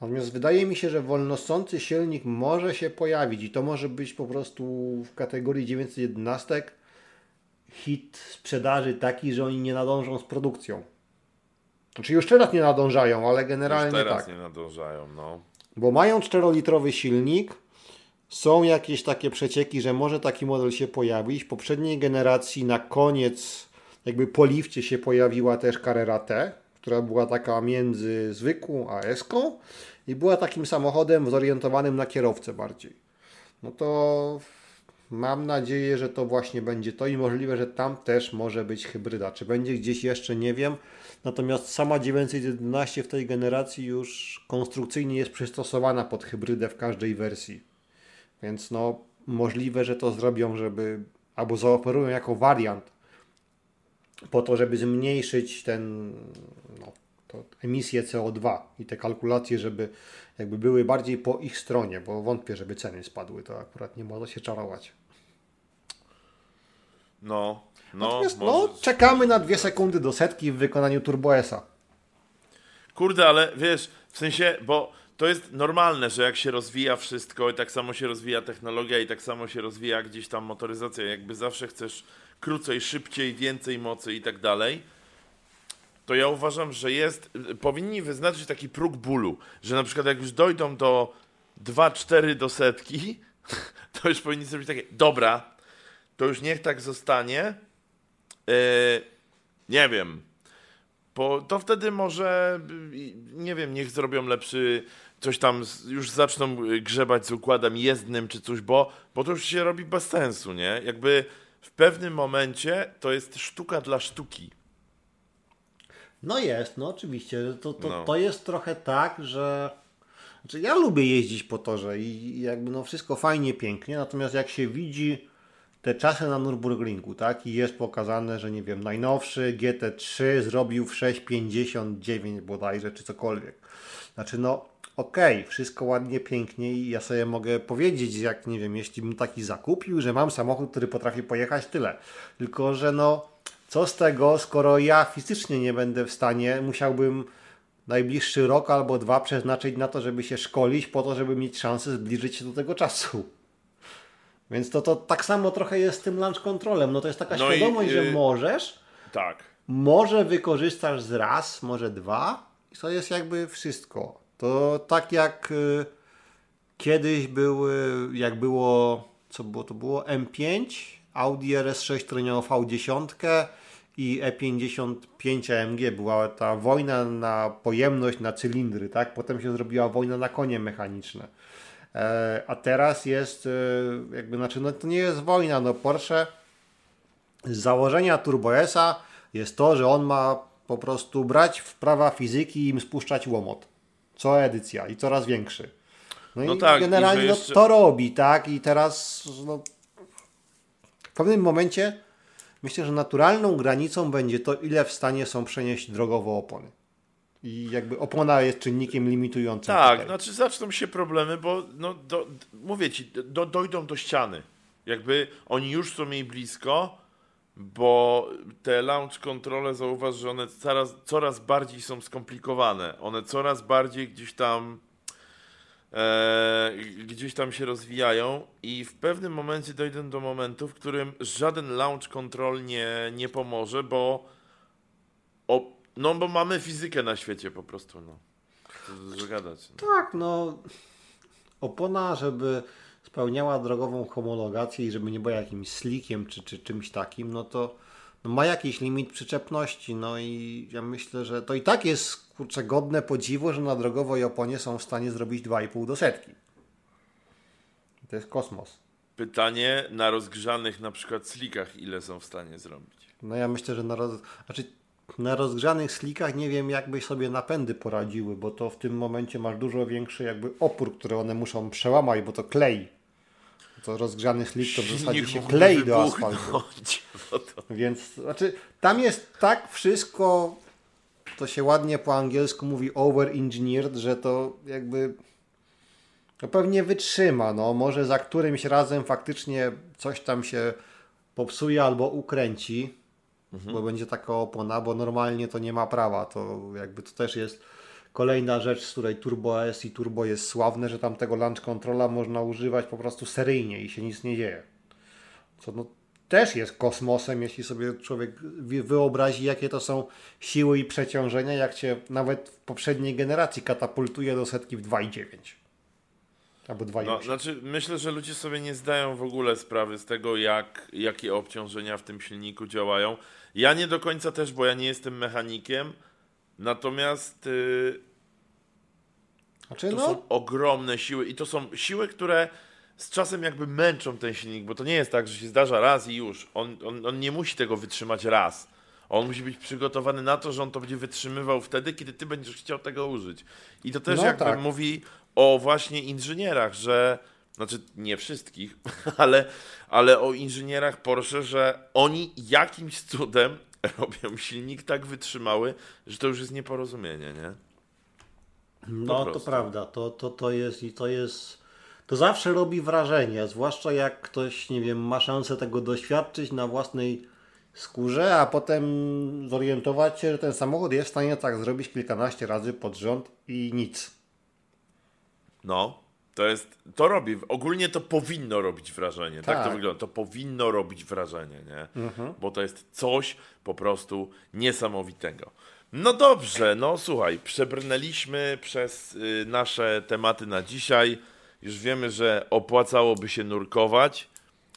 Natomiast wydaje mi się, że wolnosący silnik może się pojawić i to może być po prostu w kategorii 911 hit sprzedaży taki, że oni nie nadążą z produkcją. Znaczy już teraz nie nadążają, ale generalnie już teraz tak. nie nadążają, no. Bo mają 4-litrowy silnik, są jakieś takie przecieki, że może taki model się pojawić. W poprzedniej generacji na koniec jakby po lifcie się pojawiła też Carrera T, która była taka między zwykłą a S-ką i była takim samochodem zorientowanym na kierowcę bardziej. No to Mam nadzieję, że to właśnie będzie to i możliwe, że tam też może być hybryda. Czy będzie gdzieś jeszcze, nie wiem. Natomiast sama 911 w tej generacji już konstrukcyjnie jest przystosowana pod hybrydę w każdej wersji. Więc no możliwe, że to zrobią, żeby albo zaoferują jako wariant po to, żeby zmniejszyć ten no, emisję CO2 i te kalkulacje, żeby jakby były bardziej po ich stronie, bo wątpię, żeby ceny spadły, to akurat nie można się czarować. No, no, Natomiast no, czekamy na dwie sekundy do setki w wykonaniu Turbo S-a. Kurde, ale wiesz, w sensie, bo to jest normalne, że jak się rozwija wszystko i tak samo się rozwija technologia i tak samo się rozwija gdzieś tam motoryzacja, jakby zawsze chcesz krócej, szybciej, więcej mocy i tak dalej, to ja uważam, że jest, powinni wyznaczyć taki próg bólu, że na przykład jak już dojdą do 2-4 do setki, to już powinni zrobić takie, dobra, to już niech tak zostanie, yy, nie wiem, bo to wtedy może, nie wiem, niech zrobią lepszy, coś tam, już zaczną grzebać z układem jezdnym czy coś, bo, bo to już się robi bez sensu, nie? Jakby w pewnym momencie to jest sztuka dla sztuki. No jest, no oczywiście. To, to, No. to jest trochę tak, że znaczy ja lubię jeździć po torze i i jakby no wszystko fajnie, pięknie, natomiast jak się widzi te czasy na Nürburgringu, tak, i jest pokazane, że nie wiem, najnowszy GT3 zrobił w 6,59 bodajże, czy cokolwiek. Znaczy no, okej, wszystko ładnie, pięknie i ja sobie mogę powiedzieć, jak nie wiem, jeśli bym taki zakupił, że mam samochód, który potrafi pojechać, tyle. Tylko, że no, co z tego, skoro ja fizycznie nie będę w stanie, musiałbym najbliższy rok albo dwa przeznaczyć na to, żeby się szkolić, po to, żeby mieć szansę zbliżyć się do tego czasu. Więc to, to tak samo trochę jest z tym launch controlem. No to jest taka No i, świadomość, że y- możesz, Tak. może wykorzystasz z raz, może dwa i to jest jakby wszystko. To tak jak y, kiedyś był, y, jak było, co było, to było M5, Audi RS6, który miał V10 i E E55 AMG. Była ta wojna na pojemność, na cylindry, tak? Potem się zrobiła wojna na konie mechaniczne. E, a teraz jest y, jakby, znaczy, no to nie jest wojna, no Porsche z założenia Turbo S-a jest to, że on ma po prostu brać w prawa fizyki i im spuszczać łomot. Co edycja i coraz większy. No, No i tak, i generalnie że no, jeszcze- to robi, tak? I teraz no, w pewnym momencie myślę, że naturalną granicą będzie to, ile w stanie są przenieść drogowo opony. I jakby opona jest czynnikiem limitującym. Tak, tutaj. znaczy zaczną się problemy, bo no, do, mówię ci, do, dojdą do ściany. Jakby oni już są jej blisko, bo te launch kontrole zauważ, że one coraz, coraz bardziej są skomplikowane. One coraz bardziej gdzieś tam e, gdzieś tam się rozwijają i w pewnym momencie dojdą do momentu, w którym żaden launch control nie, nie pomoże, bo o, no bo mamy fizykę na świecie po prostu, no. Co dużo gadać. No. Tak, no opona, żeby spełniała drogową homologację i żeby nie była jakimś slikiem czy, czy czymś takim, no to no ma jakiś limit przyczepności, no i ja myślę, że to i tak jest kurczę godne podziwu, że na drogowej oponie są w stanie zrobić 2,5 do setki. To jest kosmos. Pytanie na rozgrzanych na przykład slikach, ile są w stanie zrobić. No ja myślę, że na, roz... znaczy, na rozgrzanych slikach nie wiem, jakby sobie napędy poradziły, bo to w tym momencie masz dużo większy jakby opór, który one muszą przełamać, bo to klei. To rozgrzany slik to w zasadzie się klei do asfaltu. Więc znaczy, tam jest tak wszystko, to się ładnie po angielsku mówi over-engineered, że to jakby no pewnie wytrzyma. No, może za którymś razem faktycznie coś tam się popsuje albo ukręci, bo będzie taka opona, bo normalnie to nie ma prawa. To jakby to też jest kolejna rzecz, z której Turbo S i Turbo jest sławne, że tam tego launch controla można używać po prostu seryjnie i się nic nie dzieje. Co no, też jest kosmosem, jeśli sobie człowiek wi- wyobrazi, jakie to są siły i przeciążenia, jak cię nawet w poprzedniej generacji katapultuje do setki w 2,9 albo 2,8. No, znaczy, myślę, że ludzie sobie nie zdają w ogóle sprawy z tego, jak, jakie obciążenia w tym silniku działają. Ja nie do końca też, bo ja nie jestem mechanikiem, natomiast y, znaczy, to no, są ogromne siły i to są siły, które z czasem jakby męczą ten silnik, bo to nie jest tak, że się zdarza raz i już. On, on, on nie musi tego wytrzymać raz. On musi być przygotowany na to, że on to będzie wytrzymywał wtedy, kiedy ty będziesz chciał tego użyć. I to też No jakby tak. mówi o właśnie inżynierach, że znaczy nie wszystkich, ale, ale o inżynierach Porsche, że oni jakimś cudem robią silnik tak wytrzymały, że to już jest nieporozumienie, nie? No to prawda, to, to, to jest i to jest. To zawsze robi wrażenie, zwłaszcza jak ktoś, nie wiem, ma szansę tego doświadczyć na własnej skórze, a potem zorientować się, że ten samochód jest w stanie tak zrobić kilkanaście razy pod rząd i nic. No, to jest, to robi, ogólnie to powinno robić wrażenie, tak, tak to wygląda, to powinno robić wrażenie, nie? Mhm. Bo to jest coś po prostu niesamowitego. No dobrze, no słuchaj, przebrnęliśmy przez y, nasze tematy na dzisiaj. Już wiemy, że opłacałoby się nurkować,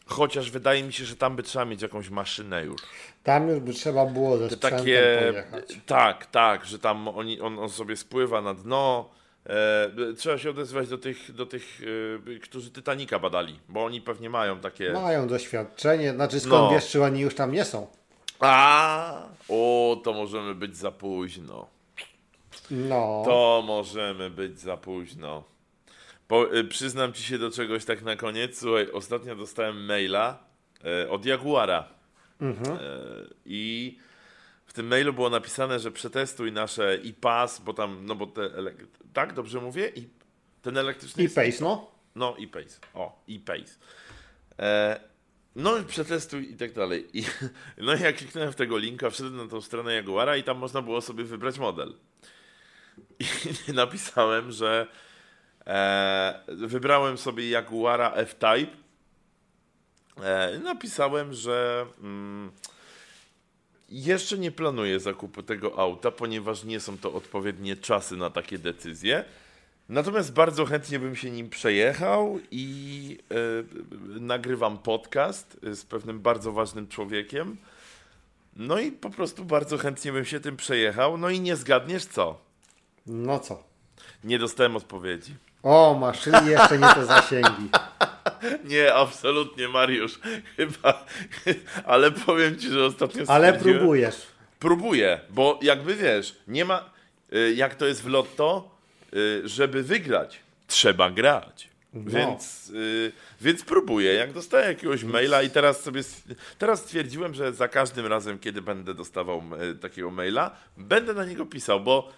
chociaż wydaje mi się, że tam by trzeba mieć jakąś maszynę już. Tam już by trzeba było ze takie, pojechać. Tak, tak, że tam oni, on, on sobie spływa na dno. E, trzeba się odezwać do tych, do tych e, którzy Titanica badali, bo oni pewnie mają takie... Mają doświadczenie, znaczy skąd no. wiesz, czy oni już tam nie są? A, o, to możemy być za późno. No. To możemy być za późno. Po, y, przyznam ci się do czegoś tak na koniec. Słuchaj, ostatnio dostałem maila y, od Jaguara. Mhm. Y, I w tym mailu było napisane, że przetestuj nasze e-pass, bo tam, no bo te, tak, dobrze mówię? I ten elektryczny... E-pace, no. No, e-pace. O, e-pace. E, no przetestuj i tak dalej. I, no i jak kliknąłem w tego linka, wszedłem na tą stronę Jaguara i tam można było sobie wybrać model. I napisałem, że e, wybrałem sobie Jaguara F-Type. E, napisałem, że mm, jeszcze nie planuję zakupu tego auta, ponieważ nie są to odpowiednie czasy na takie decyzje. Natomiast bardzo chętnie bym się nim przejechał i yy, nagrywam podcast z pewnym bardzo ważnym człowiekiem. No i po prostu bardzo chętnie bym się tym przejechał. No i nie zgadniesz co? No co? Nie dostałem odpowiedzi. O, maszyny jeszcze nie te zasięgi. nie, absolutnie, Mariusz. Chyba, ale powiem ci, że ostatnio Ale próbujesz. Próbuję, bo jakby wiesz, nie ma. Y, jak to jest w lotto, żeby wygrać, trzeba grać. No. Więc, y, więc próbuję. Jak dostaję jakiegoś maila i teraz sobie teraz stwierdziłem, że za każdym razem, kiedy będę dostawał y, takiego maila, będę na niego pisał, bo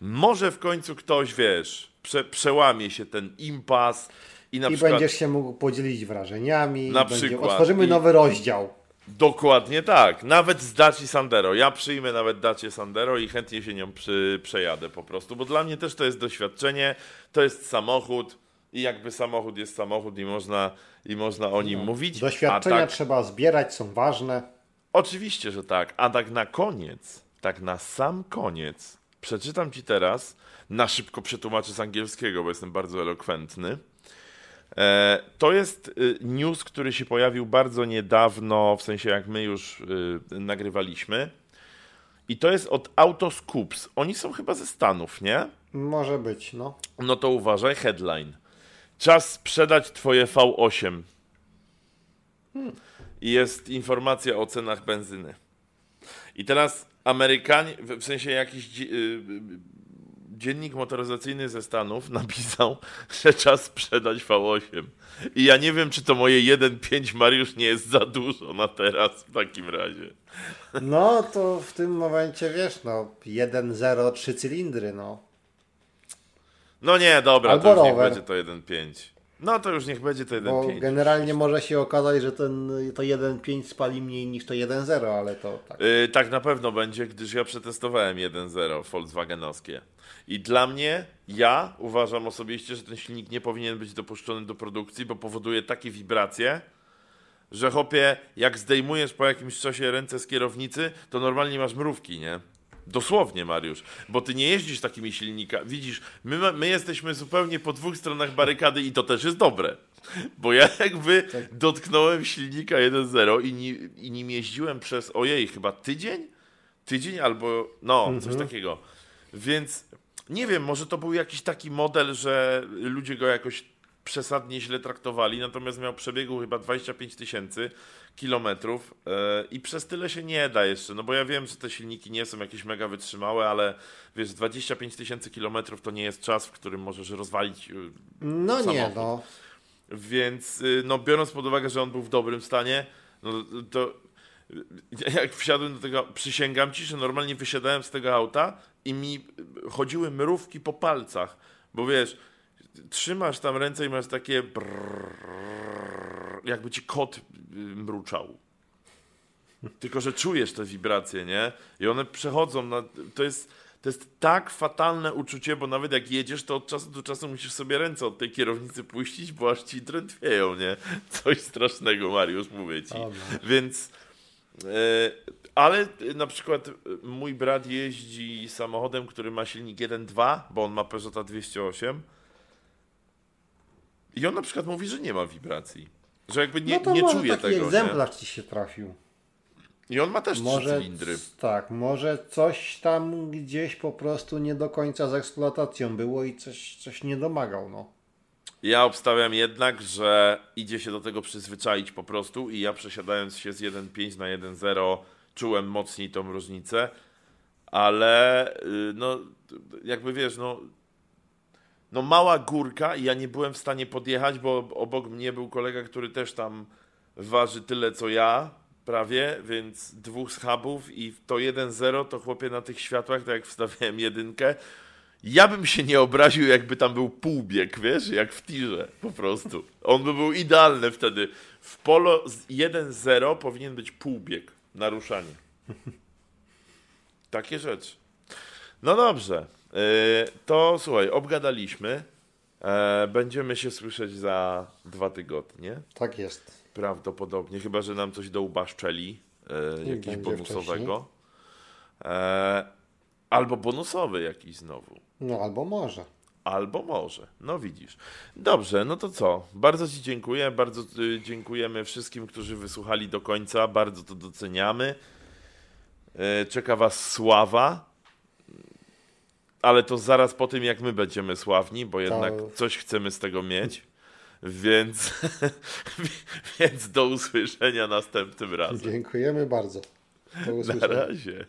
może w końcu ktoś, wiesz, prze, przełamie się ten impas i na I przykład... będziesz się mógł podzielić wrażeniami. Na przykład. Otworzymy I... nowy rozdział. Dokładnie tak. Nawet z Daci Sandero. Ja przyjmę nawet Dacie Sandero i chętnie się nią przy, przejadę po prostu, bo dla mnie też to jest doświadczenie, to jest samochód i jakby samochód jest samochód i można, i można o nim no. mówić. Doświadczenia tak, trzeba zbierać, są ważne. Oczywiście, że tak. A tak na koniec, tak na sam koniec, przeczytam Ci teraz, na szybko przetłumaczę z angielskiego, bo jestem bardzo elokwentny. E, to jest y, news, który się pojawił bardzo niedawno, w sensie jak my już y, nagrywaliśmy. I to jest od Autoscoops. Oni są chyba ze Stanów, nie? Może być, no. No to uważaj, headline. Czas sprzedać twoje V8. Hmm. I jest informacja o cenach benzyny. I teraz Amerykanie, w sensie jakiś y, dziennik motoryzacyjny ze Stanów napisał, że czas sprzedać V8. I ja nie wiem, czy to moje 1.5 Mariusz nie jest za dużo na teraz w takim razie. No to w tym momencie wiesz, no 1.0 3 cylindry, no. No nie, dobra, Albo to już rower. niech będzie to 1.5. No to już niech będzie to 1.5. Bo generalnie może się okazać, że ten, to 1.5 spali mniej niż to 1.0, ale to tak. Yy, tak na pewno będzie, gdyż ja przetestowałem 1.0 Volkswagenowskie. I dla mnie, ja uważam osobiście, że ten silnik nie powinien być dopuszczony do produkcji, bo powoduje takie wibracje, że hopie, jak zdejmujesz po jakimś czasie ręce z kierownicy, to normalnie masz mrówki, nie? Dosłownie, Mariusz, bo ty nie jeździsz takimi silnikami. Widzisz, my, my jesteśmy zupełnie po dwóch stronach barykady i to też jest dobre. Bo ja jakby tak. dotknąłem silnika 1.0 i, ni, i nim jeździłem przez, ojej, chyba tydzień? Tydzień albo, no, mhm. coś takiego. Więc nie wiem, może to był jakiś taki model, że ludzie go jakoś przesadnie źle traktowali, natomiast miał przebiegu chyba 25 tysięcy kilometrów yy, i przez tyle się nie da jeszcze, no bo ja wiem, że te silniki nie są jakieś mega wytrzymałe, ale wiesz, 25 tysięcy kilometrów to nie jest czas, w którym możesz rozwalić yy, No samochód. nie, no. Więc yy, no biorąc pod uwagę, że on był w dobrym stanie, no to jak wsiadłem do tego, przysięgam ci, że normalnie wysiadałem z tego auta i mi chodziły mrówki po palcach, bo wiesz, trzymasz tam ręce i masz takie brrr, jakby ci kot mruczał. Tylko, że czujesz te wibracje, nie? I one przechodzą na... To jest, to jest tak fatalne uczucie, bo nawet jak jedziesz, to od czasu do czasu musisz sobie ręce od tej kierownicy puścić, bo aż ci drętwieją, nie? Coś strasznego, Mariusz, mówię ci. Więc... Ale na przykład mój brat jeździ samochodem, który ma silnik 1.2, bo on ma Peugeota 208 i on na przykład mówi, że nie ma wibracji. Że jakby nie, no to nie może czuje taki tego. egzemplarz nie? ci się trafił. I on ma też Może, trzy cylindry. tak, może coś tam gdzieś po prostu nie do końca z eksploatacją było i coś, coś nie domagał, no. Ja obstawiam jednak, że idzie się do tego przyzwyczaić po prostu i ja przesiadając się z 1.5 na 1.0 czułem mocniej tą różnicę, ale y, no jakby wiesz, no no mała górka i ja nie byłem w stanie podjechać, bo obok mnie był kolega, który też tam waży tyle co ja, prawie, więc dwóch schabów i to 1-0 to chłopie na tych światłach, tak jak wstawiałem jedynkę, ja bym się nie obraził, jakby tam był półbieg, wiesz, jak w tirze, po prostu. On by był idealny wtedy. W polo 1-0 powinien być półbieg, naruszanie. Takie rzeczy. No dobrze, to słuchaj, obgadaliśmy. E, będziemy się słyszeć za dwa tygodnie. Tak jest. Prawdopodobnie, chyba że nam coś do ubaszczeli, e, będzie bonusowego. E, albo bonusowy jakiś znowu. No albo może. Albo może. No widzisz. Dobrze, no to co? Bardzo Ci dziękuję. Bardzo y, dziękujemy wszystkim, którzy wysłuchali do końca. Bardzo to doceniamy. E, czeka Was sława. Ale to zaraz po tym, jak my będziemy sławni, bo jednak coś chcemy z tego mieć. Więc, więc do usłyszenia następnym razem. Dziękujemy bardzo. Do Na usłyszenia. razie.